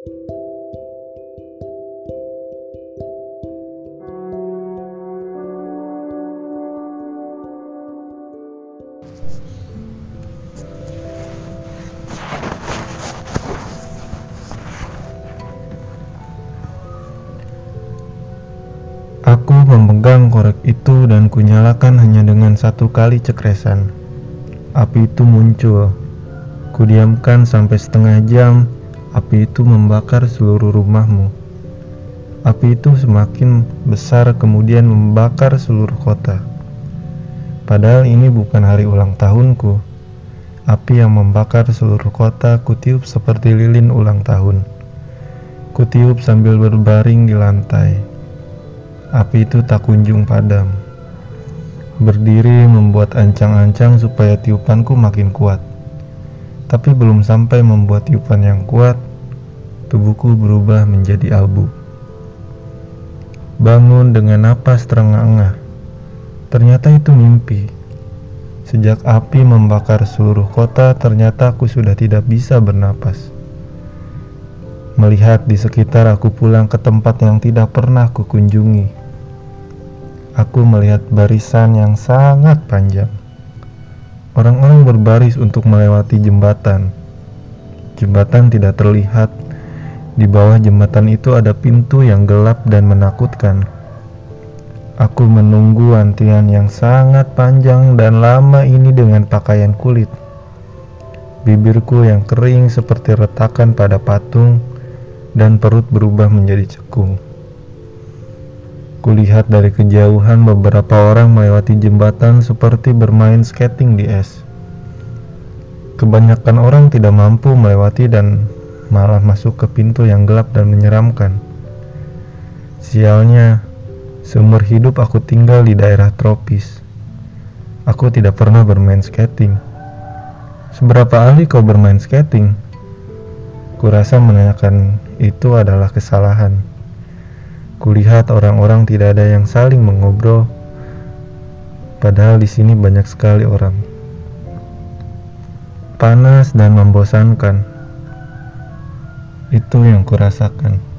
Aku memegang korek itu dan kunyalakan hanya dengan satu kali cekresan. Api itu muncul. Kudiamkan sampai setengah jam, api itu membakar seluruh rumahmu. Api itu semakin besar kemudian membakar seluruh kota. Padahal ini bukan hari ulang tahunku. Api yang membakar seluruh kota kutiup seperti lilin ulang tahun. Kutiup sambil berbaring di lantai. Api itu tak kunjung padam. Berdiri membuat ancang-ancang supaya tiupanku makin kuat. Tapi belum sampai membuat tiupan yang kuat, tubuhku berubah menjadi abu. Bangun dengan napas terengah-engah. Ternyata itu mimpi. Sejak api membakar seluruh kota, ternyata aku sudah tidak bisa bernapas. Melihat di sekitar aku pulang ke tempat yang tidak pernah kukunjungi aku melihat barisan yang sangat panjang. Orang-orang berbaris untuk melewati jembatan. Jembatan tidak terlihat. Di bawah jembatan itu ada pintu yang gelap dan menakutkan. Aku menunggu antrian yang sangat panjang dan lama ini dengan pakaian kulit. Bibirku yang kering seperti retakan pada patung dan perut berubah menjadi cekung. Kulihat dari kejauhan beberapa orang melewati jembatan seperti bermain skating di es. Kebanyakan orang tidak mampu melewati dan malah masuk ke pintu yang gelap dan menyeramkan. Sialnya, seumur hidup aku tinggal di daerah tropis. Aku tidak pernah bermain skating. Seberapa ahli kau bermain skating? Kurasa menanyakan itu adalah kesalahan. Kulihat orang-orang tidak ada yang saling mengobrol, padahal di sini banyak sekali orang. Panas dan membosankan. Itu yang kurasakan.